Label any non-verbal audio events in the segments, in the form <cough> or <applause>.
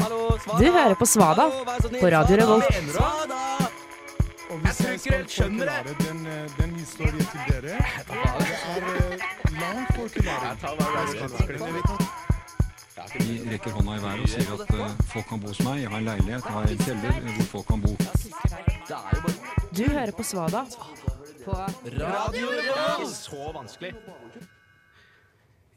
Du hører på Svada på Radio Revolt. Og hvis jeg skal forklare den, eh, den historien til dere <laughs> Det. er langt lang forklaring. De rekker hånda i været og sier at eh, folk kan bo hos meg. Jeg har en leilighet, jeg har en kjeller eh, hvor folk kan bo. Du hører på Svada. På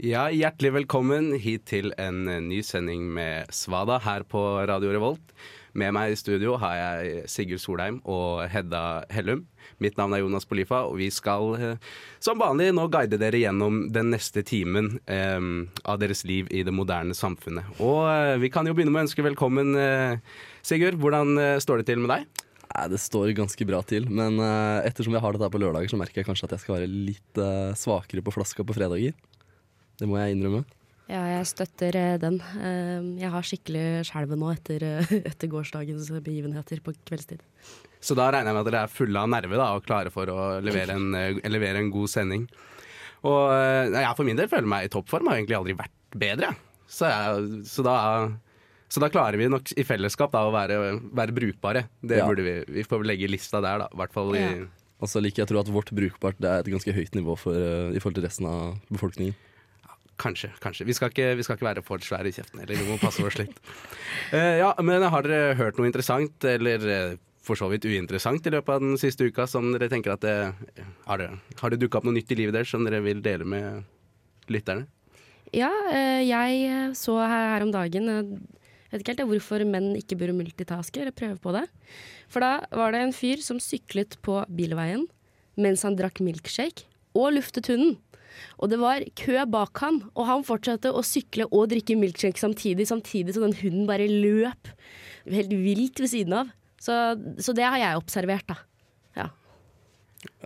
Ja, hjertelig velkommen hit til en eh, ny sending med Svada her på Radio Revolt. Med meg i studio har jeg Sigurd Solheim og Hedda Hellum. Mitt navn er Jonas Polifa, og vi skal eh, som vanlig nå guide dere gjennom den neste timen eh, av deres liv i det moderne samfunnet. Og eh, vi kan jo begynne med å ønske velkommen, eh, Sigurd. Hvordan eh, står det til med deg? Nei, Det står ganske bra til, men ettersom jeg har dette her på lørdager, så merker jeg kanskje at jeg skal være litt svakere på flaska på fredager. Det må jeg innrømme. Ja, jeg støtter eh, den. Eh, Jeg har skikkelig skjelven nå etter, eh, <laughs> etter gårsdagens begivenheter på kveldstid. Så da regner jeg med at dere er fulle av nerve da, og klare for å levere en, eh, levere en god sending. Og jeg for min del føler meg i toppform, har egentlig aldri vært bedre. Så, jeg, så, da, så da klarer vi nok i fellesskap da, å være, være brukbare. Det Ja. burde vi, vi får legge lista der, da. I hvert fall i, Ja. Altså, så liker jeg å tro at vårt brukbart det er et ganske høyt nivå for, i forhold til resten av befolkningen. Kanskje. kanskje. Vi skal, ikke, vi skal ikke være for svære i kjeften heller. Vi må passe oss litt. Uh, ja, men har dere hørt noe interessant, eller eh, for så vidt uinteressant, i løpet av den siste uka som dere tenker at det Har det, har det dukka opp noe nytt i livet deres som dere vil dele med lytterne? Ja, uh, jeg eh, så her, her om dagen eh, Jeg vet ikke helt hvorfor menn ikke burde multitaske, eller prøve på det. For da var det en fyr som syklet på bilveien mens han drakk milkshake og luftet hunden. Og det var kø bak han, og han fortsatte å sykle og drikke milkshake samtidig, samtidig som den hunden bare løp helt vilt ved siden av. Så, så det har jeg observert, da. Ja.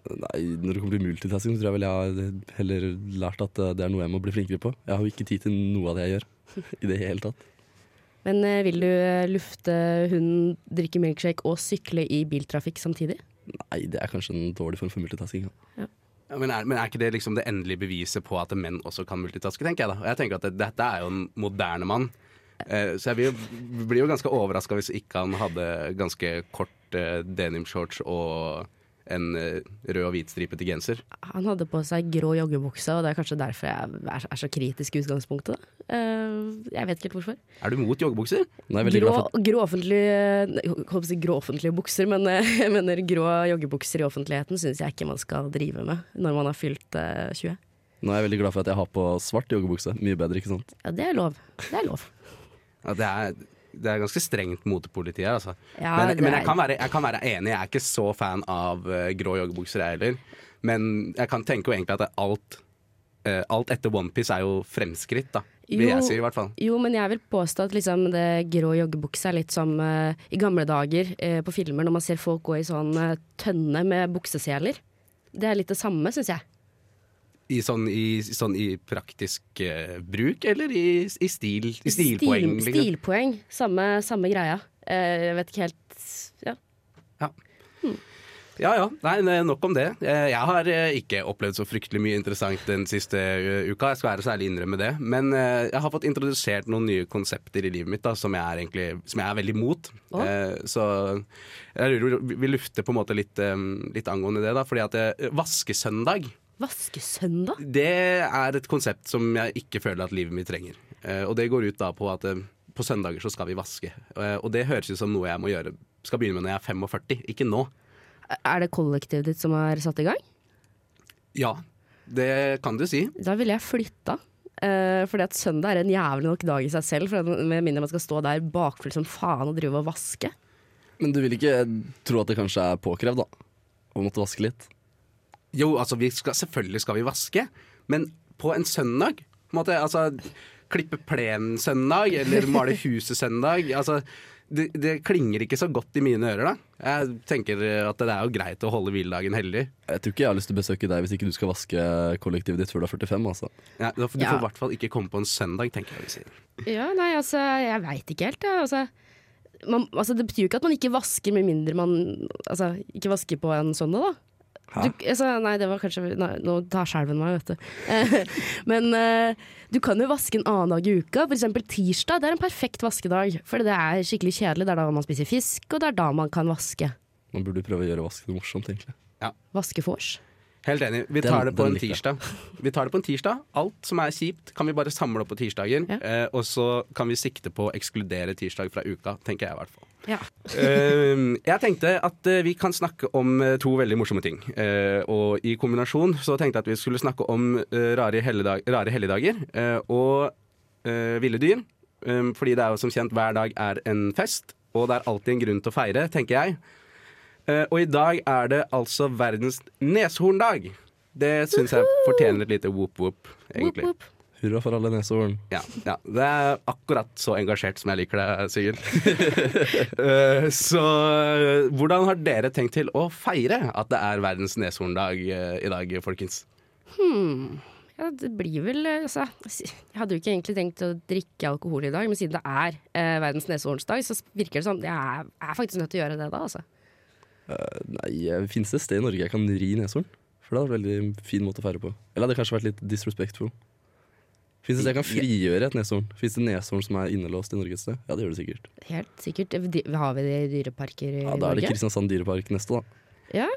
Nei, Når det kommer til multitasking, så tror jeg vel jeg har heller lært at eh, det er noe jeg må bli flinkere på. Jeg har jo ikke tid til noe av det jeg gjør. <laughs> I det hele tatt. Men eh, vil du eh, lufte hunden, drikke milkshake og sykle i biltrafikk samtidig? Nei, det er kanskje en dårlig form for multitasking. Ja. Ja, men, er, men er ikke det liksom det endelige beviset på at menn også kan multitaske, tenker jeg da. Og jeg tenker at det, dette er jo en moderne mann. Eh, så jeg blir jo ganske overraska hvis ikke han hadde ganske kort eh, denim-shorts og en eh, rød og hvitstripete genser. Han hadde på seg grå joggebukse, og det er kanskje derfor jeg er, så kritisk i utgangspunktet. Eh, jeg vet ikke helt hvorfor. Er du mot joggebukser? Er Grå, grå, offentlige, grå offentlige bukser, men eh, <laughs> jeg mener grå joggebukser i offentligheten syns jeg ikke man skal drive med når man har fylt eh, 20. Nå er jeg veldig glad for at jeg har på svart joggebukse. Mye bedre, ikke sant? Ja, det er lov. Det er lov. Ja, det, er, det er ganske strengt motepoliti her, altså. Ja, men men jeg, kan være, jeg kan være enig, jeg er ikke så fan av uh, grå joggebukser, jeg heller. Men jeg kan tenke jo egentlig at alt, uh, alt etter OnePiece er jo fremskritt, da. Vil Jo. jeg si, i hvert fall. Jo, men jeg vil påstå at liksom det grå joggebukse er litt som uh, i gamle dager uh, på filmer når man ser folk gå i sånn tønne med bukseseler. Det er litt det samme, syns jeg. I sånn i, sånn i praktisk uh, bruk, eller i, i stil? I stilpoeng? Stil, liksom? stilpoeng. Samme, samme greia. Uh, jeg vet ikke helt ja. Ja ja, ja. nei, nok om det. Eh, Jeg har ikke opplevd så fryktelig mye interessant den siste uka, jeg skal være særlig innrømme det. Men jeg har fått introdusert noen nye konsepter i livet mitt da, som jeg er, egentlig, som jeg er veldig imot. Oh. Så jeg lurer- vil lufte på en måte litt, litt angående det, da. Fordi at vaskesøndag, Vaskesøndag? det er et konsept som jeg ikke føler at livet mitt trenger. Eh, Og det går ut da på at eh, på søndager så skal vi vaske. Eh, Og det høres ut som noe jeg må gjøre, skal begynne med når jeg er 45, ikke nå. Er det kollektivet ditt som har satt i gang? Ja, det kan du si. Da ville jeg flytta. Uh, fordi at søndag er en jævlig nok dag i seg selv, med mindre man skal stå der bakfull som faen og drive og vaske. Men du vil ikke tro at det kanskje er påkrevd, da? Å måtte vaske litt? Jo, altså vi skal, selvfølgelig skal vi vaske, men på en søndag på en måte, altså, Klippe plenen søndag, eller male <laughs> huset søndag. Altså, det, det klinger ikke så godt i mine ører, da. Jeg tenker at det er jo greit å holde hviledagen hellig. Jeg tror ikke jeg har lyst til å besøke deg hvis ikke du skal vaske kollektivet ditt før du er 45. altså. Ja, du får Ja. hvert fall ikke komme på en søndag, tenker jeg vi sier. Ja, nei, altså, jeg veit ikke helt, jeg. Altså, man, altså, det betyr jo ikke at man ikke vasker med mindre man altså, ikke vasker på en søndag, da. Du, altså, nei, det var kanskje nei, Nå tar skjelven meg, vet du. Eh, <laughs> Men uh, du kan jo vaske en annen dag i uka. Eksempel tirsdag. Det er en perfekt vaskedag. For det er skikkelig kjedelig. Det er da man spiser fisk, og det er da man kan vaske. Man burde prøve å gjøre vasken morsomt, egentlig. Vaske vors. Helt enig. Vi Den- tar det på en tirsdag. Vi tar det på en tirsdag. Alt som er kjipt, kan vi bare samle opp på tirsdager. Ja. Eh, og så kan vi sikte på å ekskludere tirsdag fra uka, tenker jeg i hvert fall. Ja. Eh, jeg tenkte at eh, vi kan snakke om eh, to veldig morsomme ting. Eh, og i kombinasjon så tenkte jeg at vi skulle snakke om eh, rare, helligdag, rare helligdager eh, og eh, ville dyr. Eh, fordi det er jo som kjent hver dag er en fest, og det er alltid en grunn til å feire, tenker jeg. Eh, og i dag er det altså verdens neshorndag. Det syns jeg fortjener et lite whoop-whoop, egentlig. Whoop, whoop. Hurra for alle neshorn. Ja, ja. Det er akkurat så engasjert som jeg liker det, Sigurd. <laughs> Eh, så eh, hvordan har dere tenkt til å feire at det er verdens neshorndag eh, i dag, folkens? Hmm. Ja, det blir vel altså, Jeg hadde jo ikke egentlig tenkt å drikke alkohol i dag, men siden det er eh, verdens neshornsdag, så virker det sånn Jeg er, er faktisk nødt til å gjøre det da, altså. Eh, nei, Fins det et sted i Norge jeg kan ri neshorn? For det hadde vært en veldig fin måte å feire på. Eller hadde det kanskje vært litt disrespectful. Fins det et sted jeg kan frigjøre et neshorn? Fins det neshorn som er innelåst i Norge et sted? Ja, det gjør det sikkert. Helt sikkert. Har vi det i dyreparker i Norge? Ja, Da er det Kristiansand dyrepark neste, da. Ja.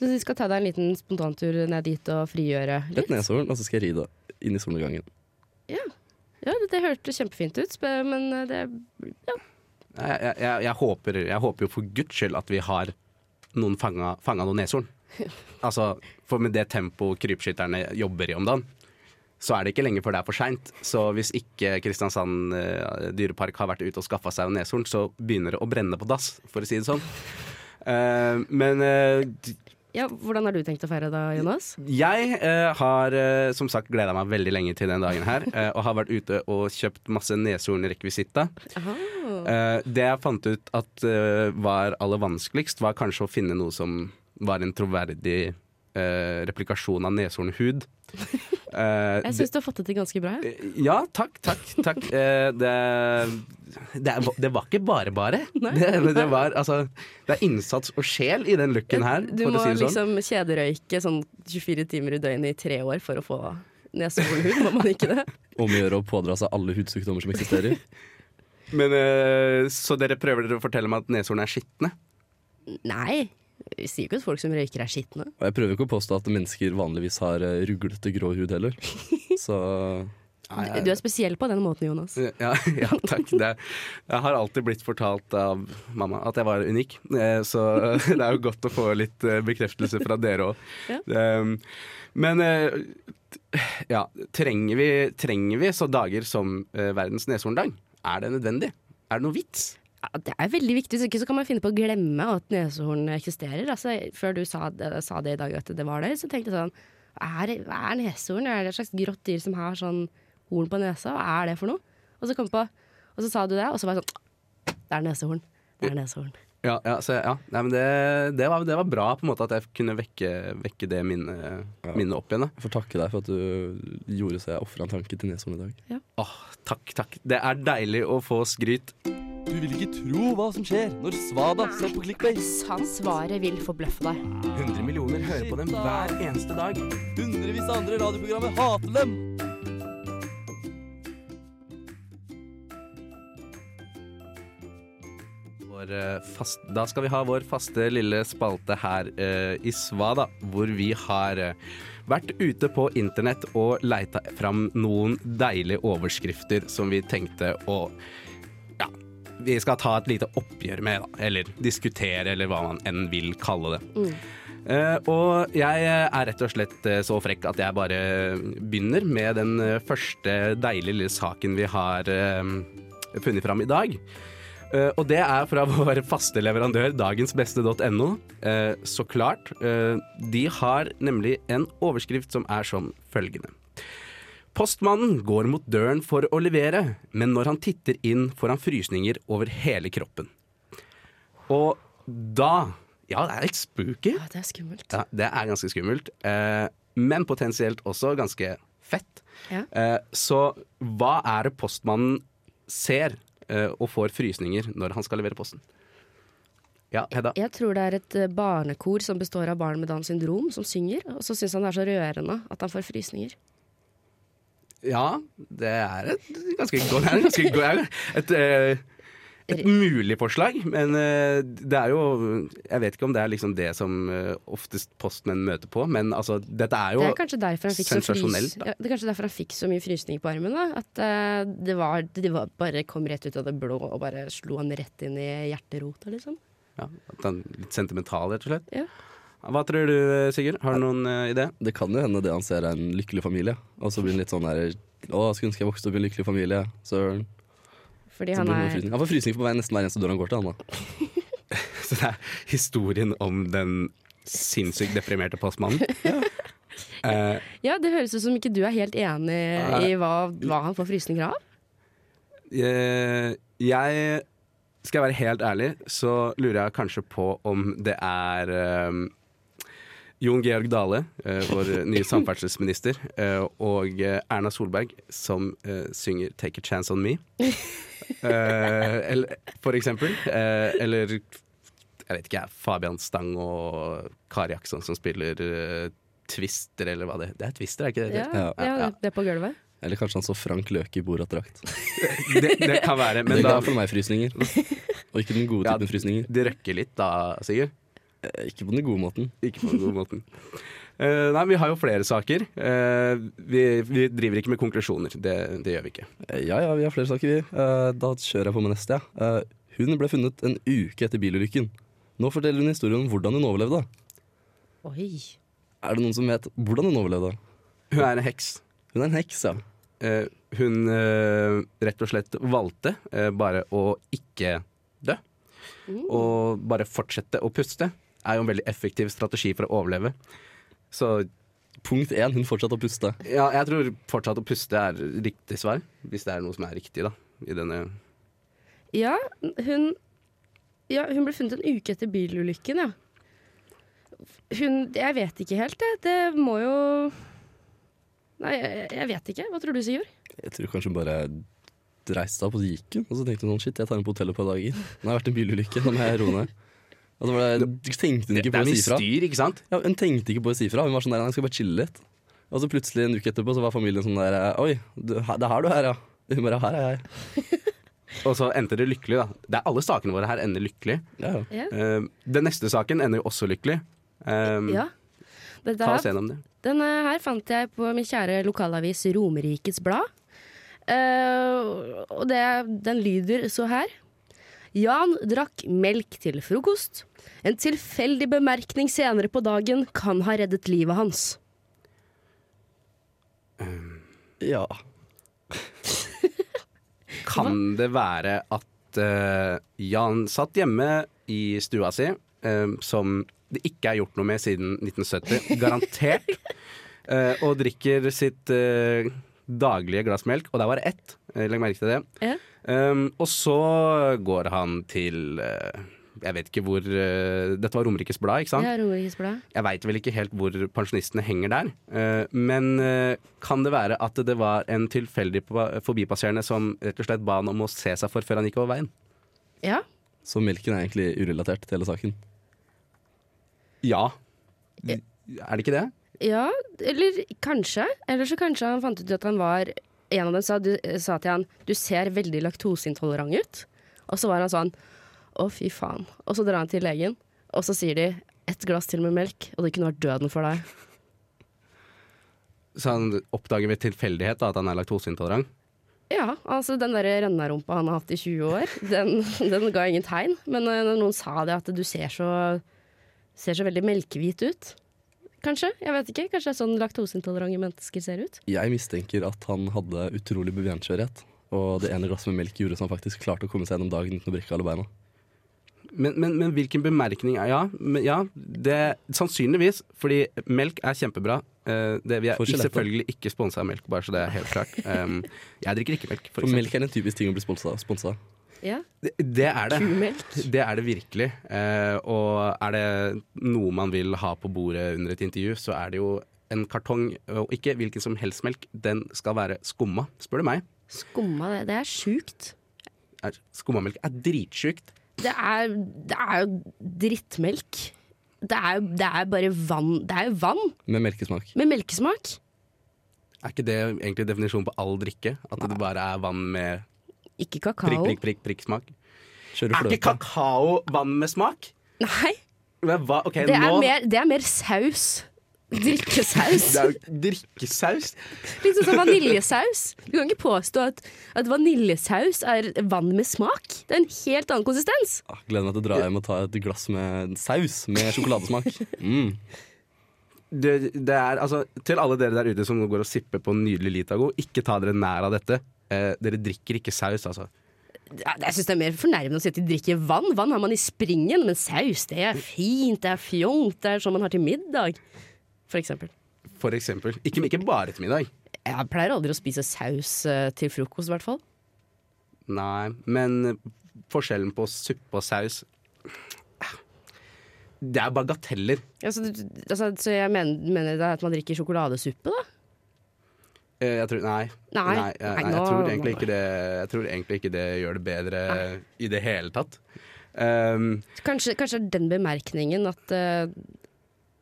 Så du skal ta deg en liten spontantur ned dit og frigjøre litt? Et neshorn, og så skal jeg ri det inn i solnedgangen. Ja, det, det hørtes kjempefint ut, men eh, det Ja. jeg, jeg, jeg, håper, jeg håper jo for guds skyld at vi har noen fanga, fanga noen neshorn. <laughs> Altså, for med det tempoet krypskytterne jobber i om dagen, så er det ikke lenge før det er for seint. Så hvis ikke Kristiansand uh, dyrepark har vært ute og skaffa seg en neshorn, så begynner det å brenne på dass, for å si det sånn. Uh, <laughs> men uh, Ja, hvordan har du tenkt å feire da, Jonas? jeg eh, har som sagt gleda meg veldig lenge til den dagen her, og har vært ute og kjøpt masse neshornrekvisitta. Eh, det jeg fant ut at uh, var aller vanskeligst, var kanskje å finne noe som var en troverdig uh, replikasjon av neshornhud. <laughs> Eh, Jeg syns du har fått det til ganske bra. ja, takk, takk. takk. <laughs> Eh, det, det, det var ikke bare bare. <laughs> Det, det, var, altså, det er innsats og sjel i den looken her, Du må si sånn. liksom kjederøyke sånn 24 timer i døgnet i tre år for å få neshornhud, må man ikke det? Om å gjøre å pådra seg alle hudsykdommer som eksisterer. Men, eh, så dere prøver dere å fortelle meg at neshorn er skitne? Nei. Vi sier ikke at folk som røyker er skitne. Og jeg prøver ikke å påstå at mennesker vanligvis har eh, ruglete grå hud heller. <laughs> Så Du er spesiell på den måten, Jonas. Ja, ja takk. Det, jeg har alltid blitt fortalt av mamma at jeg var unik, Eh, så <laughs> det er jo godt å få litt bekreftelse fra dere òg. Ja. Men ja, trenger vi, trenger vi så dager som verdens neshorndag? Er det nødvendig? Er det noe vits? Ja, det er veldig viktig, så ikke så kan man finne på å glemme at neshorn eksisterer. Altså, før du sa det, sa det i dag at det var det, så tenkte jeg sånn Er, hva er neshorn? Er det et slags grått dyr som har sånn horn på nesa? Hva er det for noe? Og så kom jeg på, og så sa du det, og så var jeg sånn Det er neshorn. Det er neshorn. Ja, ja, så, ja. Nei, men det, det, var, det var bra på en måte at jeg kunne vekke, vekke det minnet, minnet opp igjen. da. jeg får takke deg for at du gjorde så jeg ofra en tanke til Nesholm i dag. Åh, takk, takk. Det er deilig å få skryt. Du vil ikke tro hva som skjer når Svada ser på Clickbase. Svaret vil forbløffe deg. 100 millioner hører på dem hver eneste dag. Hundrevis av andre radioprogrammer hater dem. Fast, da skal vi ha vår faste lille spalte her uh, i Svada, hvor vi har uh, vært ute på internett og leita fram noen deilige overskrifter som vi tenkte å Ja, vi skal ta et lite oppgjør med, da. Eller diskutere, eller hva man enn vil kalle det. Eh, og jeg er rett og slett eh, så frekk at jeg bare begynner med den eh, første deilige lille saken vi har uh, funnet fram i dag. Eh, og det er fra <laughs> vår faste leverandør, dagensbeste.no. Uh, så klart. Uh, de har nemlig en overskrift som er som følgende. Postmannen går mot døren for å levere, men når han titter inn, får han frysninger over hele kroppen. Og da Ja, det er litt spooky. Ja, det er skummelt. Ja, det er ganske skummelt, eh, men potensielt også ganske fett. Ja. Eh, så hva er det postmannen ser eh, og får frysninger når han skal levere posten? Ja, Hedda? Jeg tror det er et eh, barnekor som består av barn med Downs syndrom, som synger. Og så syns han det er så rørende at han får frysninger. Ja, det er et ganske godt det er et et, et, et, eh, et mulig forslag, men eh, det er jo Jeg vet ikke om det er liksom det som eh, oftest postmenn møter på, men altså, dette er jo Det er kanskje derfor han fikk så, frys, sensasjonelt, ja, det er kanskje derfor han fikk så mye frysning på armen. Da. At eh, det, var, det var bare kom rett ut av det blå og bare slo han rett inn i hjerterota, liksom. ja, at han er litt sentimental, rett og slett. Ja. Hva tror du, Sigurd? Har du noen uh, idé? Det kan jo hende det han ser er en lykkelig familie, og så blir han litt sånn der Å, skulle ønske jeg vokste opp i en lykkelig familie. Så, Fordi han er. Han får frysning på vei nesten hver eneste dør han går til, han da. <laughs> Så det er historien om den sinnssykt deprimerte postmannen. <laughs> Eh, Ja, det høres ut som ikke du er helt enig i hva, hva han får frysninger av. Uh, jeg Skal jeg være helt ærlig, så lurer jeg kanskje på om det er eh, Jon Georg Dale, eh, vår nye samferdselsminister, eh, og eh, Erna Solberg som eh, synger 'Take a Chance On Me'. <laughs> Eh, eller, for eksempel. Eh, eller jeg vet ikke, jeg, Fabian Stang og Kari Jackson som spiller eh, Twister, eller hva det er. Det er Twister, er ikke det? Ja, Ja. ja, det er på gulvet. Eller kanskje han så Frank Løke i Borat-drakt. <laughs> det? Det kan være, men Det da ga for meg frysninger. Og ikke den gode Ja, typen frysninger. Det røkker litt da, Sigurd. Eh, Ikke på den gode måten. Ikke på den gode måten. Uh, nei, vi har jo flere saker. Uh, vi, vi driver ikke med konklusjoner. Det, det gjør vi ikke. Ja ja, vi har flere saker, vi. Uh, Da kjører jeg på med neste, ja. Eh, Hun ble funnet en uke etter bilulykken. Nå forteller hun historien om hvordan hun overlevde. Oi. Er det noen som vet hvordan hun overlevde? Hun er en heks. Hun er en heks, ja. Eh, hun rett og slett valgte bare å ikke dø. Og bare fortsette å puste. Er jo en veldig effektiv strategi for å overleve. Så Punkt én, hun fortsatte å puste. ja, jeg tror fortsatt å puste er riktig svar. Hvis det er noe som er riktig, da. I denne Ja, hun Ja, hun ble funnet en uke etter bilulykken, ja. Hun Jeg vet ikke helt, jeg. Det må jo Nei, jeg, jeg vet ikke. Hva tror du, Sigurd? Jeg tror kanskje hun bare reiste seg opp, og så gikk. Og så tenkte hun sånn shit, jeg tar henne på hotellet et par dager. Nå har jeg vært i en bilulykke, nå må jeg roe ned. Og så var det, tenkte hun ikke det på er å mye si fra. styr, ikke sant? Ja, hun tenkte ikke på å si fra. Hun var sånn der, jeg skal bare chille litt. Og så plutselig en uke etterpå så var familien sånn der Oi, du, det er her du er, ja. Hun bare her er jeg. <laughs> Og så endte det lykkelig, da. Det er Alle sakene våre her ender lykkelig. Ja, ja. Ja. Eh, den neste saken ender jo også lykkelig. Um, ja. Dette Ta oss gjennom det. denne her fant jeg på min kjære lokalavis Romerikets Blad. Uh, og det, den lyder så her. Jan drakk melk til frokost. En tilfeldig bemerkning senere på dagen kan ha reddet livet hans. ja. <laughs> Kan det være at uh, Jan satt hjemme i stua si, eh, som det ikke er gjort noe med siden 1970, <laughs> garantert, uh, og drikker sitt eh, daglige glass melk, og der var det ett, legg merke til det. Ja. Um, og så går han til uh, Jeg vet ikke hvor uh, Dette var Romerikes Blad, ikke sant? Ja, Romerikes Blad. Jeg veit vel ikke helt hvor pensjonistene henger der. Uh, men uh, kan det være at det var en tilfeldig forbipasserende som rett og slett ba han om å se seg for før han gikk over veien? Ja. Så melken er egentlig urelatert til hele saken. Ja. Er det ikke det? ja, eller kanskje. Eller så kanskje han fant ut at han var En av dem sa, du, sa til han du ser veldig laktoseintolerant ut. Og så var han sånn å, fy faen. Og så drar han til legen, og så sier de ett glass til med melk, og det kunne vært døden for deg. Så han oppdager ved tilfeldighet da, at han er laktoseintolerant? Ja, altså den der rennarumpa han har hatt i 20 år, den, <laughs> den ga ingen tegn. Men eh, når noen sa det at du ser så, ser så veldig melkehvit ut Kanskje? Jeg vet ikke. Kanskje det er sånn laktoseintolerante mennesker ser ut? Jeg mistenker at han hadde utrolig bevegelseskjørhet. Og det ene glasset med melk gjorde så han faktisk klarte å komme seg gjennom dagen uten å brekke alle beina. Men, men, men hvilken bemerkning er Ja, men, ja det, sannsynligvis. Fordi melk er kjempebra. Eh, det, vi er selvfølgelig ikke sponsa av melk, bare så det er helt klart. Um, <laughs> jeg drikker ikke melk, for For melk er en typisk ting å bli sponsa av. Ja. Det, det er det. Kumelk. Det er det virkelig. Eh, og er det noe man vil ha på bordet under et intervju, så er det jo en kartong, og ikke hvilken som helst melk. Den skal være skumma, spør du meg. Skumma, det, er sjukt. Skummamelk er dritsjukt. Det er, det er jo drittmelk. Det er, det er bare vann. Det er jo vann Med melkesmak. med melkesmak. Er ikke det egentlig definisjonen på all drikke? At det bare er vann med Ikke kakao. prikk, prikk, prikk prikk smak? Kjører Er ikke kakao vann med smak? Nei, Men hva? Ok, det er, nå mer, det er mer saus. Drikkesaus. <laughs> Det er jo drikkesaus. Litt sånn som vaniljesaus. Du kan ikke påstå at, at vaniljesaus er vann med smak. Det er en helt annen konsistens. Ah, gleder meg til å dra hjem og ta et glass med saus med sjokoladesmak. Mm. Det, det er, altså, til alle dere der ute som går og sipper på en nydelig Litago, ikke ta dere nær av dette. Eh, dere drikker ikke saus, altså. Jeg syns det er mer fornærmende å si at de drikker vann. Vann har man i springen, men saus det er fint, det er fjongt, det er sånn man har til middag. For eksempel. For eksempel. Ikke, ikke bare til middag. Jeg pleier aldri å spise saus eh, til frokost, i hvert fall. Nei, men forskjellen på suppe og saus Det er bagateller. Altså, du- altså, så jeg mener, mener det at man drikker sjokoladesuppe, da? Eh, Jeg tror, nei. Nei, Nei, nei, nei, jeg, tror egentlig ikke det, jeg tror egentlig ikke det gjør det bedre i det hele tatt. Um, Kanskje, kanskje den bemerkningen at, eh,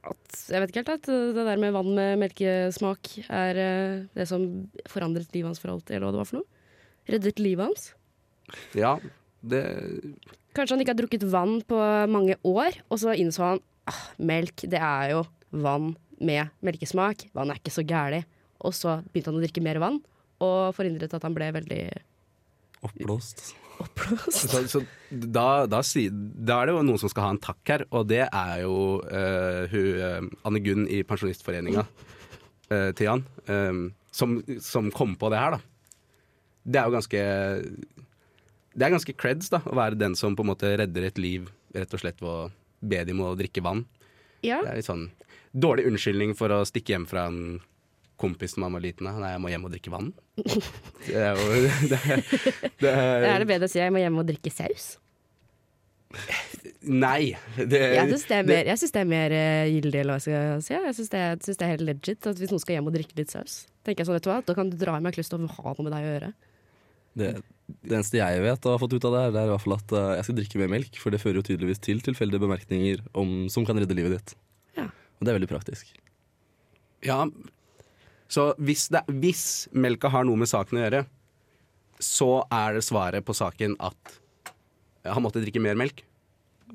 at Jeg vet ikke helt, at det der med vann med melkesmak er eh, det som forandret livet hans for alltid, eller hva det var for noe? Reddet livet hans? ja, det Kanskje han ikke har drukket vann på mange år, og så innså han ah, melk, det er jo vann med melkesmak. Vann er ikke så gærlig. Og så begynte han å drikke mer vann, og forhindret at han ble veldig Oppblåst. oppblåst. Så, så da, da, si, da er det jo noen som skal ha en takk her, og det er jo uh, hun, eh, Anne Gunn i Pensjonistforeninga uh, til Jan, um, som, som kom på det her, da. Det er jo ganske Det er ganske creds, da, å være den som på en måte redder et liv rett og slett ved å be dem å drikke vann. Ja. Det er litt sånn dårlig unnskyldning for å stikke hjem fra en kompis når man var liten. han Nei, jeg må hjem og drikke vann. Det er jo det, <laughs> det er, Er det bedre å si jeg må hjem og drikke saus? Nei. Det, Jeg syns det er jeg det er mer eh, gyldig, eller hva jeg skal si. Jeg syns det, synes det er helt legit at hvis noen skal hjem og drikke litt saus, tenker jeg sånn, vet du hva, da kan du dra hjem, jeg har ikke lyst til å ha noe med deg å gjøre. Det, det eneste jeg vet og har fått ut av det, her, det er i hvert fall at eh, jeg skal drikke mer melk, for det fører jo tydeligvis til tilfeldige bemerkninger om, som kan redde livet ditt. Ja. Og det er veldig praktisk. Ja, så hvis, det, hvis melka har noe med saken å gjøre, så er det svaret på saken at han måtte drikke mer melk.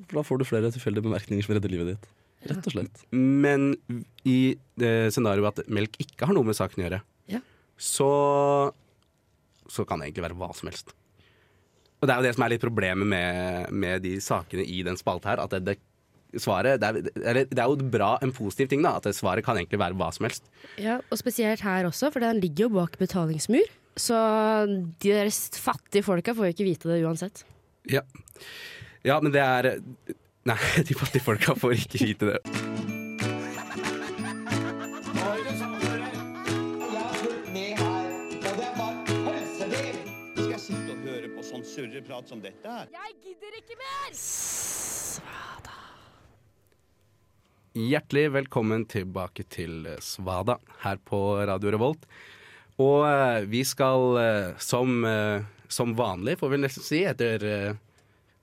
For da får du flere tilfeldige bemerkninger som redder livet ditt. Rett og slett. Men i det scenarioet at melk ikke har noe med saken å gjøre, Ja. så, så kan det egentlig være hva som helst. Og det er jo det som er litt problemet med, med de sakene i den spalta her. At det, det, svaret, det, er, det er jo bra, en positiv ting, da. At svaret kan egentlig være hva som helst. Ja, og spesielt her også, for den ligger jo bak betalingsmur. Så de deres fattige folka får jo ikke vite det uansett. Ja. ja, men det er Nei, <laughs> de fattige folka får ikke vite det. Skal jeg sitte og høre på sånn surreprat som dette her? Hjertelig velkommen tilbake til Svada her på Radio Revolt. Og eh, vi skal eh, som, eh, som vanlig, får vi nesten si, etter eh,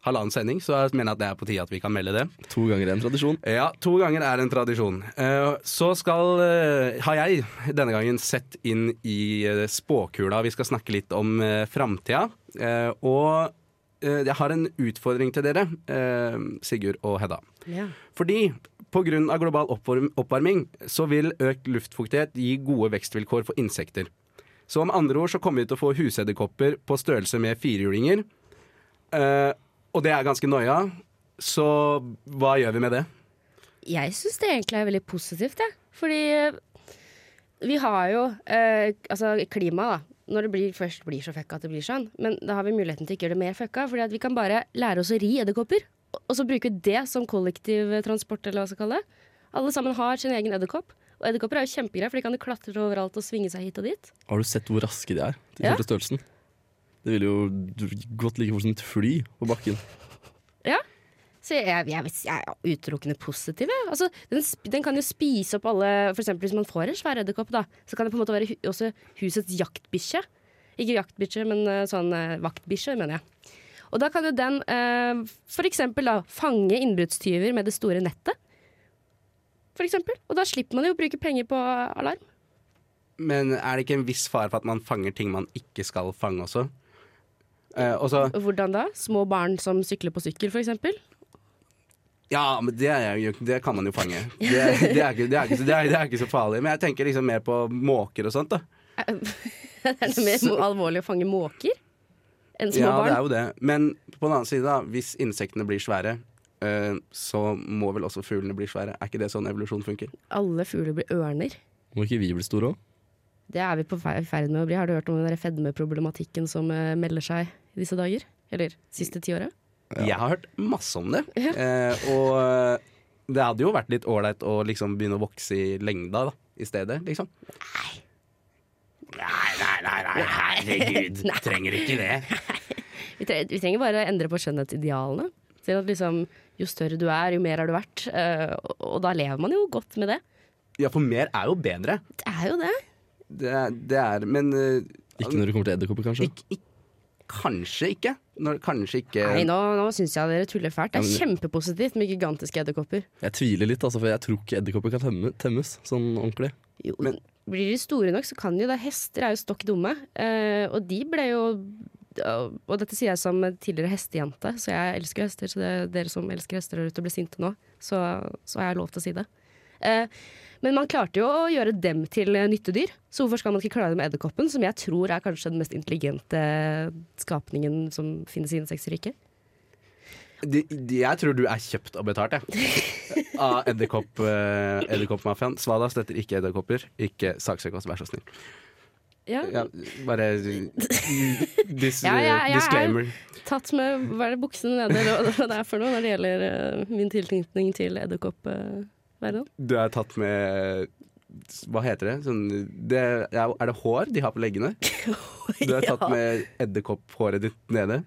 halvannen sending, så jeg mener jeg at det er på tide at vi kan melde det. To ganger er en tradisjon. Ja, to ganger er en tradisjon. Eh, Så skal, eh, har jeg denne gangen sett inn i eh, spåkula. Vi skal snakke litt om eh, framtida. Eh, Og eh, jeg har en utfordring til dere, eh, Sigurd og Hedda. Ja. Fordi pga. global oppvarming så vil økt luftfuktighet gi gode vekstvilkår for insekter. Så om andre ord så kommer vi til å få husedderkopper på størrelse med firehjulinger. Eh, og det er ganske noia. Så hva gjør vi med det? Jeg syns det egentlig er veldig positivt, jeg. Fordi eh, vi har jo eh, altså klima, da. Når det blir, først blir så fucka at det blir sånn. Men da har vi muligheten til å ikke gjøre det mer fucka. At vi kan bare lære oss å ri edderkopper. Og- så bruker vi det som kollektivtransport, eller hva skal kalle det. Alle sammen har sin egen edderkopp. Og edderkopper er jo kjempegreier, for de kan jo klatre overalt og svinge seg hit og dit. Har du sett hvor raske de er? Ja. størrelsen? Det ville jo gått like fort som et fly på bakken. Ja. Så jeg, jeg, jeg er utelukkende positiv. Altså, den, den kan jo spise opp alle For eksempel hvis man får en svær edderkopp, da, så kan det på en måte være hu også husets jaktbikkje. Ikke jaktbikkje, men eh, sånn uh, vaktbikkje, mener jeg. Og da kan jo den eh, eksempel fange innbruddstyver med det store nettet. For eksempel. Og da slipper man jo å bruke penger på alarm. Men er det ikke en viss fare for at man fanger ting man ikke skal fange også? Eh, også Hvordan da? Små barn som sykler på sykkel, eksempel. ja, men det, er det kan man jo fange. <laughs> Det, det, er ikke, er det, er ikke så farlig. Men jeg tenker liksom mer på måker og sånt. da <laughs> er det mer alvorlig å fange måker enn små Ja, det er jo det. Men på den annen side, da hvis insektene blir svære, eh, så må vel også fuglene bli svære. Er ikke det sånn evolusjon funker? Alle fugler blir ørner. Må ikke vi bli store òg? Det er vi på ferd med å bli. Har du hørt om den fedmeproblematikken som eh, melder seg i disse dager? Eller siste tiåret? Jeg har hørt masse om det. <laughs> Eh, og eh, det hadde jo vært litt ålreit å liksom begynne å vokse i lengda da, i stedet, liksom. Nei, nei, nei, nei, herregud. Trenger ikke det. Vi, tre vi trenger bare å endre på skjønnhetsidealene. Til at liksom, jo større du er, jo mer har du vært. Uh, og, og da lever man jo godt med det. Ja, for mer er jo bedre. Det er jo det. Det, er- det er Men uh, Ikke når det kommer til edderkopper, kanskje. Ikke, ikke, kanskje ikke. Når, kanskje ikke Nei, nå, nå syns jeg dere tuller fælt. Det er Ja, men- kjempepositivt med gigantiske edderkopper. Jeg tviler litt, altså, for jeg tror ikke edderkopper kan temme, temmes sånn ordentlig. Jo, Men- blir de store nok, så kan de jo det. Hester er jo stokk dumme. eh, og de ble jo Og dette sier jeg som tidligere hestejente, så jeg elsker hester. Så det er dere som elsker hester der ute og ble sinte nå, så, så har jeg lov til å si det. Eh, men man klarte jo å gjøre dem til nyttedyr, så hvorfor skal man ikke klare det med edderkoppen, som jeg tror er kanskje den mest intelligente skapningen som finnes i insektriket? De, de, Jeg tror du er kjøpt og betalt, jeg. <laughs> Av edderkopp, eh, edderkoppmafiaen. Svada støtter ikke edderkopper. Ikke saksøk oss, vær så snill. Ja, Ja, bare <laughs> dis, Ja, ja, jeg er- Tatt med hva er det buksene nede, og hva det er for noe når det gjelder eh, min tilknytning til edderkoppverdenen. Du er tatt med Hva heter det? Sånn, det er, er det hår de har på leggene? <laughs> Du er tatt med edderkopphåret ditt nede?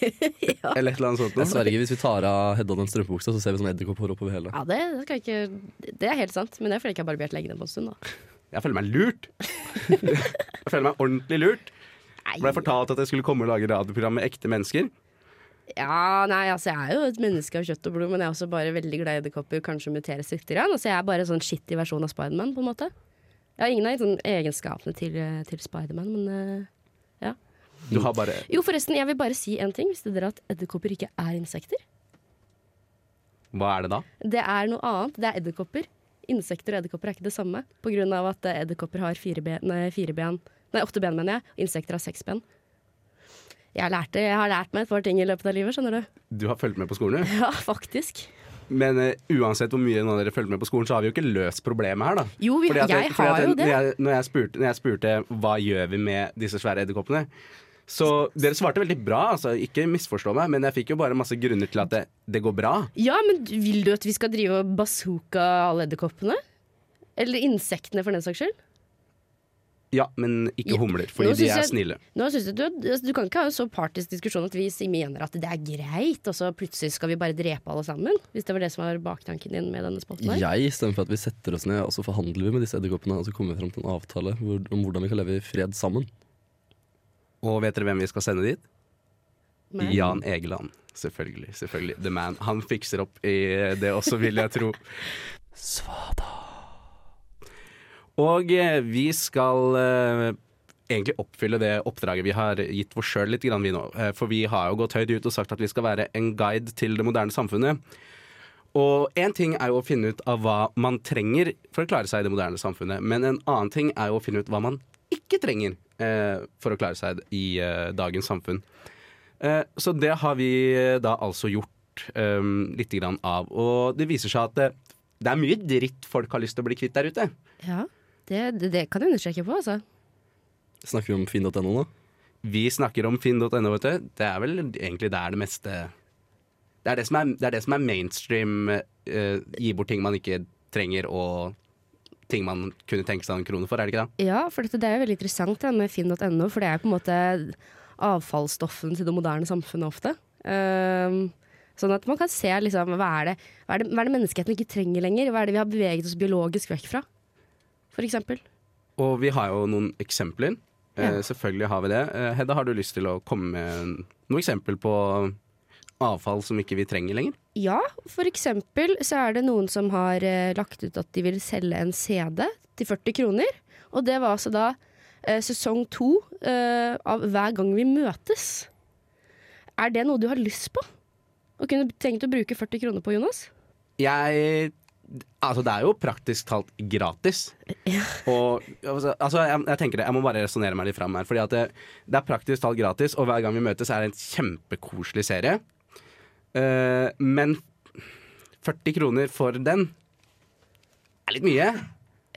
<laughs> Eller et eller annet sånt. Jeg sverger, hvis vi tar av Hedda den strømpebuksa, så ser vi sånn edderkopphår oppover hele. Ja, det, det, skal ikke, det er helt sant, men det er fordi jeg ikke har barbert leggene på en stund. da. Jeg føler meg lurt. <laughs> Jeg føler meg ordentlig lurt. Ble fortalt at jeg skulle komme og lage radioprogram med ekte mennesker. Ja, nei, altså Jeg er jo et menneske av kjøtt og blod, men jeg er også bare veldig glad i edderkopper. Kanskje muteres litt. Grann. Altså, jeg er bare en sånn shitty versjon av Spiderman, på en måte. Jeg har ingen av sånn, egenskapene til, eh, til Spiderman, men eh, Du har bare Jo, forresten, jeg vil bare si en ting. Visste dere at edderkopper ikke er insekter? Hva er det da? Det er noe annet. Det er edderkopper. Insekter og edderkopper er ikke det samme. Av at eh, edderkopper har fire ben, nei, fire ben, nei, åtte ben, mener jeg. Og insekter har seks ben. Jeg, lærte, jeg har lært meg et par ting i løpet av livet, skjønner du. Du har fulgt med på skolen? du. Ja, faktisk. Men uh, uansett hvor mye noen av dere følger med på skolen, så har vi jo ikke løst problemet her, da. Jo, vi, jeg, jeg har jo Når det. jeg, når, jeg spurte, når jeg spurte hva gjør vi med disse svære edderkoppene, så dere svarte veldig bra, altså, ikke misforstå meg, men jeg fikk jo bare masse grunner til at det, det går bra. Ja, men vil du at vi skal drive og bazooka alle edderkoppene? Eller insektene, for den saks skyld? Ja, men ikke humler, fordi de er jeg- snille. Nå synes jeg, du, altså, du kan ikke ha en så partisk diskusjon at vi mener at det er greit, og så plutselig skal vi bare drepe alle sammen. Hvis det var det som var baktanken din med denne spotten her. Jeg stemmer for at vi setter oss ned og så forhandler vi med disse edderkoppene og så kommer vi frem til en avtale hvor, om hvordan vi kan leve i fred sammen. Og vet dere hvem vi skal sende dit? Men- Jan Egeland. Selvfølgelig. selvfølgelig. The man. Han fikser opp i det også, vil jeg tro. Svada. Og eh, vi skal eh, egentlig oppfylle det oppdraget vi har gitt oss sjøl litt, grann, vi nå. Eh, for vi har jo gått høyt ut og sagt at vi skal være en guide til det moderne samfunnet. Og én ting er jo å finne ut av hva man trenger for å klare seg i det moderne samfunnet, men en annen ting er jo å finne ut hva man ikke trenger for å klare seg i eh, dagens samfunn. Eh, så det har vi eh, da altså gjort eh, litt grann av. Og det viser seg at det, det er mye dritt folk har lyst til å bli kvitt der ute. Ja, det, det, det kan du understreke på, altså. Snakker vi om finn.no nå? Vi snakker om finn.no, vet du. Det er vel egentlig der det meste Det er det som er, det er, det som er mainstream. eh, gi bort ting man ikke trenger, og ting man kunne tenke seg en krone for, er det ikke det? Ja, for dette, det er jo veldig interessant med finn.no, for det er på en måte avfallsstoffen til det moderne samfunnet ofte. Um, sånn at man kan se liksom, hva er, det, hva, er det, hva er det menneskeheten ikke trenger lenger? Hva er det vi har beveget oss biologisk vekk fra? Eksempel. Og vi har jo noen eksempler. Ja. Uh, Selvfølgelig har vi det. Uh, Hedda, har du lyst til å komme med noe eksempel på avfall som ikke vi trenger lenger? Ja, for eksempel så er det noen som har eh, lagt ut at de vil selge en CD til 40 kroner. Og det var altså da eh, sesong to eh, av Hver gang vi møtes. Er det noe du har lyst på? Og kunne tenkt å bruke 40 kroner på, Jonas? Jeg Altså, det er jo praktisk talt gratis. Og altså, altså, jeg, jeg tenker det, jeg må bare resonnere meg litt fram her. Fordi at det, det er praktisk talt gratis, og hver gang vi møtes, er det en kjempekoselig serie. Eh, men 40 kroner for den er litt mye.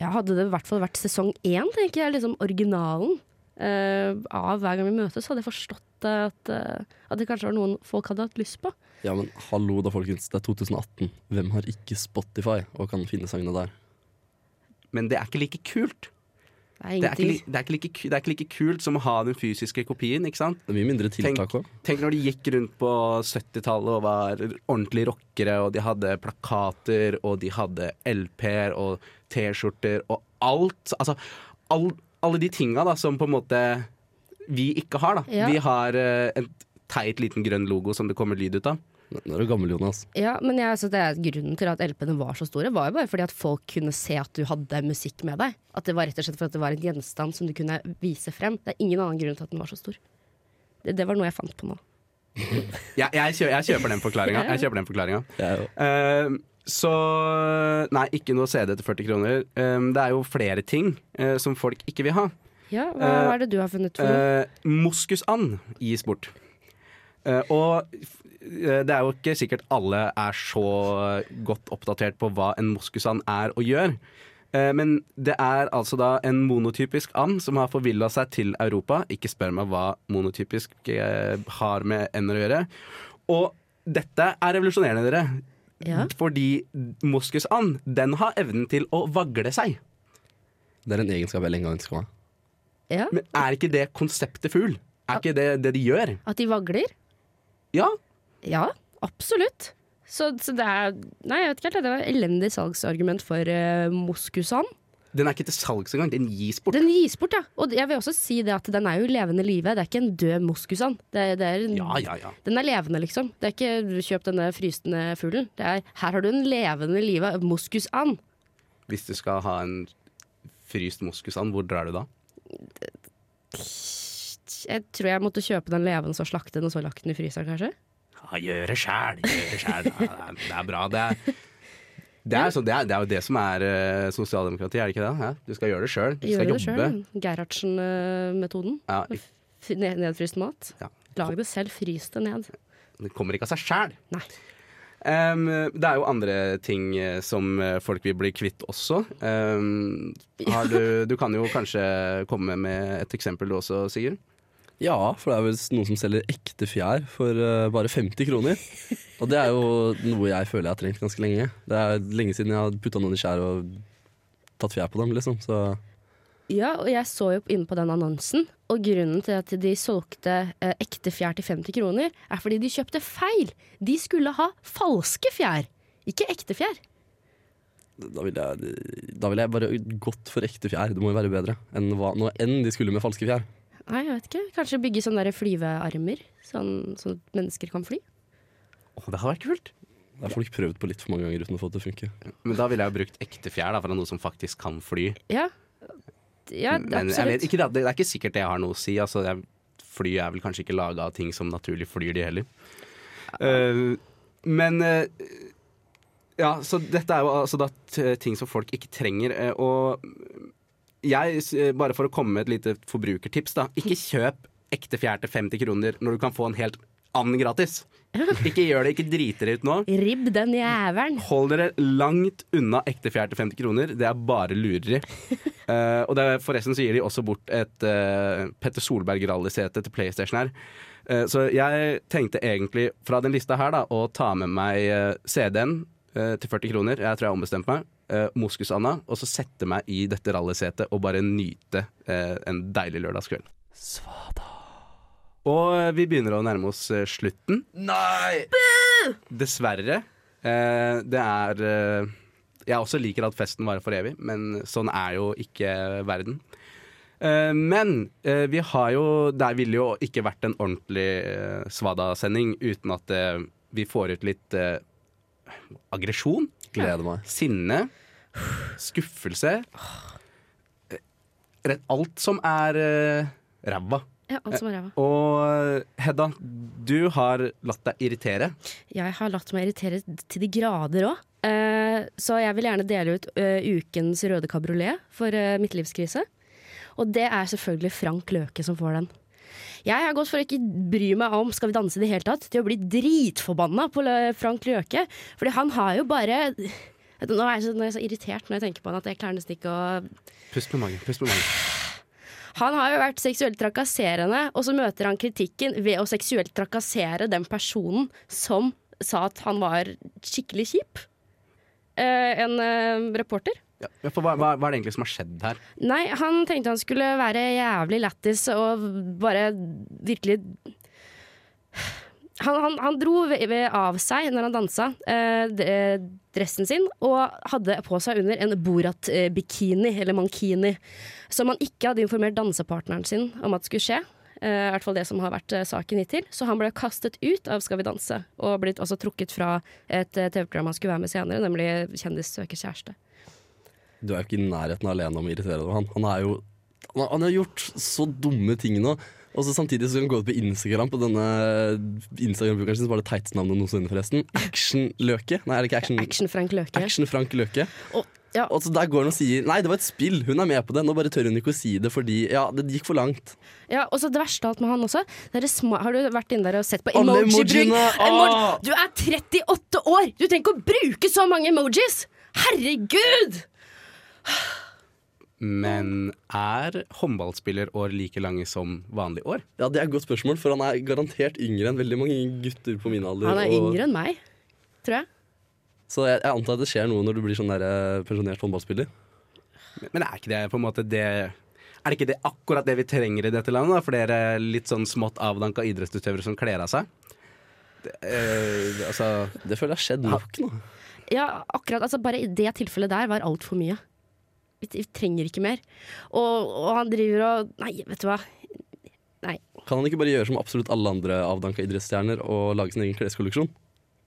Ja, hadde det i hvert fall vært sesong én, tenker jeg, liksom originalen uh, av Hver gang vi møtes, hadde jeg forstått at, uh, at det kanskje var noen folk hadde hatt lyst på. Ja, men hallo da, folkens. Det er 2018. Hvem har ikke Spotify og kan finne sangene der? Men det er ikke like kult. Det er Det er ikke, det er like, det er ikke like kult som å ha den fysiske kopien, ikke sant? Det er mye mindre tiltak òg. Tenk når de gikk rundt på 70-tallet og var ordentlige rockere, og de hadde plakater, og de hadde LP-er og T-skjorter og alt. Altså, all, alle de tinga da, som på en måte vi ikke har, da. Ja. Vi har uh, en teit liten grønn logo som det kommer lyd ut av. Nå er du gammel, Jonas. Ja, men jeg, altså, det er Grunnen til at LP-ene var så store, var jo bare fordi at folk kunne se at du hadde musikk med deg. At det var rett og slett for at det var en gjenstand som du kunne vise frem. Det er ingen annen grunn til at den var så stor. Det, det var noe jeg fant på nå. <laughs> Jeg, jeg, kjøper, jeg kjøper den forklaringa. Jeg kjøper den forklaringa. Ja. Eh, så Nei, ikke noe CD til 40 kroner. Um, det er jo flere ting uh, som folk ikke vil ha. Ja, Hva, hva er det du har funnet for noe? Eh, moskusand gis bort. Eh, og eh, det er jo ikke sikkert alle er så godt oppdatert på hva en moskusand er og gjør. Eh, men det er altså da en monotypisk and som har forvilla seg til Europa. Ikke spør meg hva monotypisk har med ender å gjøre. Og dette er revolusjonerende, dere. Ja. Fordi moskusand, den har evnen til å vagle seg. Det er en egenskap jeg lenge har ønska meg. Ja, Men er ikke det konseptet fugl? Er ikke det det de gjør? At de vagler? Ja. Ja, absolutt. Så, så det er Nei, jeg vet ikke helt. Det var elendig salgsargument for uh, Moskusan. Den er ikke til salgs engang. Den gis bort. Den gis bort, ja. Og jeg vil også si det at den er jo levende live. Det er ikke en død moskusan. Det, det er en, Ja, ja, ja. Den er levende, liksom. Det er ikke kjøp denne frysende fuglen. Det er her har du en levende live moskusand. Hvis du skal ha en fryst moskusand, hvor drar du da? Jeg tror jeg måtte kjøpe den levende, og slakte den, og så lagt den i fryseren, kanskje. Ja, gjør det sjæl. Gjør det sjæl. Er- det er bra. Det er, det er, så, det er, det er jo det som er uh, sosialdemokrati, er det ikke det? Ja, du skal gjøre det sjøl. Du skal Gjøre jobbe. Gerhardsen-metoden. Ja, Ned, nedfryst mat. Ja. Lag det selv, frys det ned. det kommer ikke av seg sjæl. Um, det er jo andre ting eh, som eh, folk vil bli kvitt også. Um, har du, du kan jo kanskje komme med et eksempel du også, Sigurd? Ja, for det er vel noen som selger ekte fjær for uh, bare 50 kroner. Og det er jo noe jeg føler jeg har trengt ganske lenge. Det er lenge siden jeg har putta noen i skjær og tatt fjær på dem, liksom. Så Ja, og jeg så jo inne på den annonsen, og grunnen til at de solgte uh, ekte fjær til 50 kroner, er fordi de kjøpte feil. De skulle ha falske fjær, ikke ekte fjær. da ville jeg, vil jeg bare gått for ekte fjær. Det må jo være bedre enn hva, enn de skulle med falske fjær. Nei, jeg vet ikke. Kanskje bygge sånne der flyvearmer, sånn, sånn at mennesker kan fly. Å, det hadde vært kult. Det har folk prøvd på litt for mange ganger uten å få det til å funke. Men da ville jeg jo brukt ekte fjær da, fra noe som faktisk kan fly. Ja, ja Men jeg vet ikke, det det er ikke sikkert det har noe å si. Altså, jeg, fly er vel kanskje ikke laga av ting som naturlig flyr, de heller. Uh, men uh, Ja, så dette er jo altså da ting som folk ikke trenger. Uh, og jeg, eh, bare for å komme med et lite forbrukertips, da. Ikke <laughs> kjøp ekte fjær til 50 kroner når du kan få en helt and gratis. Ikke gjør det, ikke drit dere ut nå. Ribb den jævelen. Hold dere langt unna ekte fjær til 50 kroner. Det er bare lureri. uh, <laughs> og er, forresten så gir de også bort et uh, Petter Solberg-rallysete til PlayStation her. Uh, så jeg tenkte egentlig fra den lista her da å ta med meg CD-en til 40 kroner. Jeg tror jeg har ombestemt meg. Uh, Moskusanda. Og så sette meg i dette rallysetet og bare nyte uh, en deilig lørdagskveld. Svada. Og eh, vi begynner å nærme oss uh, slutten. Nei! Dessverre. Eh, det er Jeg også liker at festen varer for evig, men sånn er jo ikke verden. Men vi har jo Det ville jo ikke vært en ordentlig Svada-sending uten at vi får ut litt aggresjon, Gleder meg. sinne, skuffelse. Eh, alt som er uh, ræva. Ja, alt som er ræva. Og eh, Hedda, du har latt deg irritere. Jeg har latt meg irritere til de grader òg. så jeg vil gjerne dele ut uh, ukens røde kabriolet for uh, midtlivskrise. Og det er selvfølgelig Frank Løke som får den. Jeg har gått for å ikke bry meg om Skal vi danse i det hele tatt, til å bli dritforbanna på Frank Løke. Fordi han har jo bare Nå er jeg så, nå er jeg så irritert når jeg tenker på han at jeg klarer nesten ikke å Pust med magen. pust med magen. Han har jo vært seksuelt trakasserende, og så møter han kritikken ved å seksuelt trakassere den personen som sa at han var skikkelig kjip. Eh, en eh, reporter. Ja, hva, hva, hva er det egentlig som har skjedd her? Nei, han tenkte han skulle være jævlig lættis og bare virkelig han, han, han dro av seg når han dansa, eh, dressen sin, og hadde på seg under en Borat-bikini, eller mankini, som han ikke hadde informert dansepartneren sin om at skulle skje. Eh, I hvert fall det som har vært eh, saken hittil. Så han ble kastet ut av Skal vi danse, og blitt også trukket fra et eh, TV-program han skulle være med senere, nemlig Kjendis søker kjæreste. Du er jo ikke i nærheten alene om å irritere deg over han. Han er jo han har gjort så dumme ting nå. Og så samtidig så kan du gå ut på Instagram På denne Instagram-brukeren sin som var det teiteste-navnet noensinne, forresten. Action-Løke? Nei, er det ikke Action? Action-Frank Løke. Action-Frank Løke. Og, ja, Og så Der går han og sier Nei, det var et spill, hun er med på det. Nå bare tør hun ikke å si det fordi Ja, det gikk for langt. Ja, og så det verste av alt med han også Har du vært inne der og sett på emoji-bruk? Emoji Ah! du er 38 år! Du trenger ikke å bruke så mange emojis! Herregud! Men er håndballspillerår like lange som vanlige år? Ja, Det er et godt spørsmål, for han er garantert yngre enn veldig mange gutter på min alder. Han er og- yngre enn meg, tror jeg. Så jeg, jeg antar at det skjer noe når du blir sånn der, eh, pensjonert håndballspiller. Men er ikke det på en måte det Er det ikke det akkurat det vi trenger i dette landet? Da? Flere litt sånn smått avdanka idrettsutøvere som kler av seg? Det, eh, altså Det føler jeg har skjedd nok nå. Ja, akkurat, altså Bare i det tilfellet der var altfor mye. Vi, vi trenger ikke mer. Og, og han driver og Nei, vet du hva. Nei. Kan han ikke bare gjøre som absolutt alle andre avdanka idrettsstjerner og lage sin egen kleskolleksjon?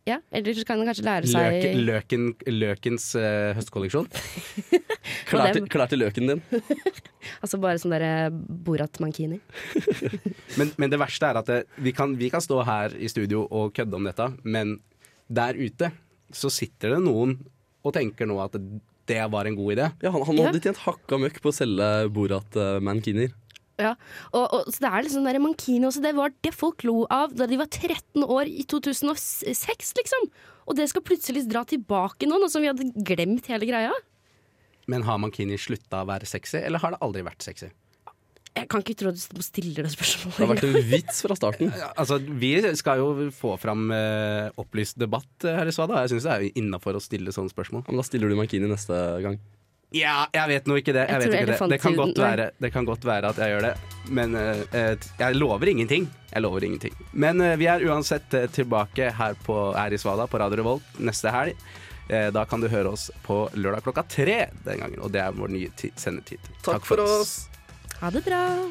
Ja, Eller så kan han kanskje lære løk, seg løken, Løkens uh, høstkolleksjon? <laughs> Klær til, klær til løken din. <laughs> Altså bare sånn derre Borat Mankini. <laughs> Men, men det verste er at det, vi, kan, vi kan stå her i studio og kødde om dette, men der ute så sitter det noen og tenker nå at det var en god idé. Ja, Han, han Ja. hadde tjent hakka møkk på å selge Borat-mankiner. Ja, og, og så det er liksom der Mankini også, det var det folk lo av da de var 13 år i 2006, liksom. Og det skal plutselig dra tilbake nå, nå som vi hadde glemt hele greia. Men har Mankini slutta å være sexy, eller har det aldri vært sexy? Jeg kan ikke tro at du stiller det spørsmålet. Det har vært en vits fra starten. <laughs> Altså, Vi skal jo få fram eh, opplyst debatt eh, her i Svada. Jeg syns det er innafor å stille sånne spørsmål. Men da stiller du mankini neste gang. Ja, jeg vet nå ikke det. Jeg Jeg vet ikke det. Det, kan godt være, det kan godt være at jeg gjør det, men eh, eh, jeg lover ingenting. Jeg lover ingenting. Men eh, vi er uansett eh, tilbake her, på, her i Svada på Radio Revolt neste helg. Eh, da kan du høre oss på lørdag klokka tre den gangen, og det er vår nye sendetid. Takk for oss! Ha det bra.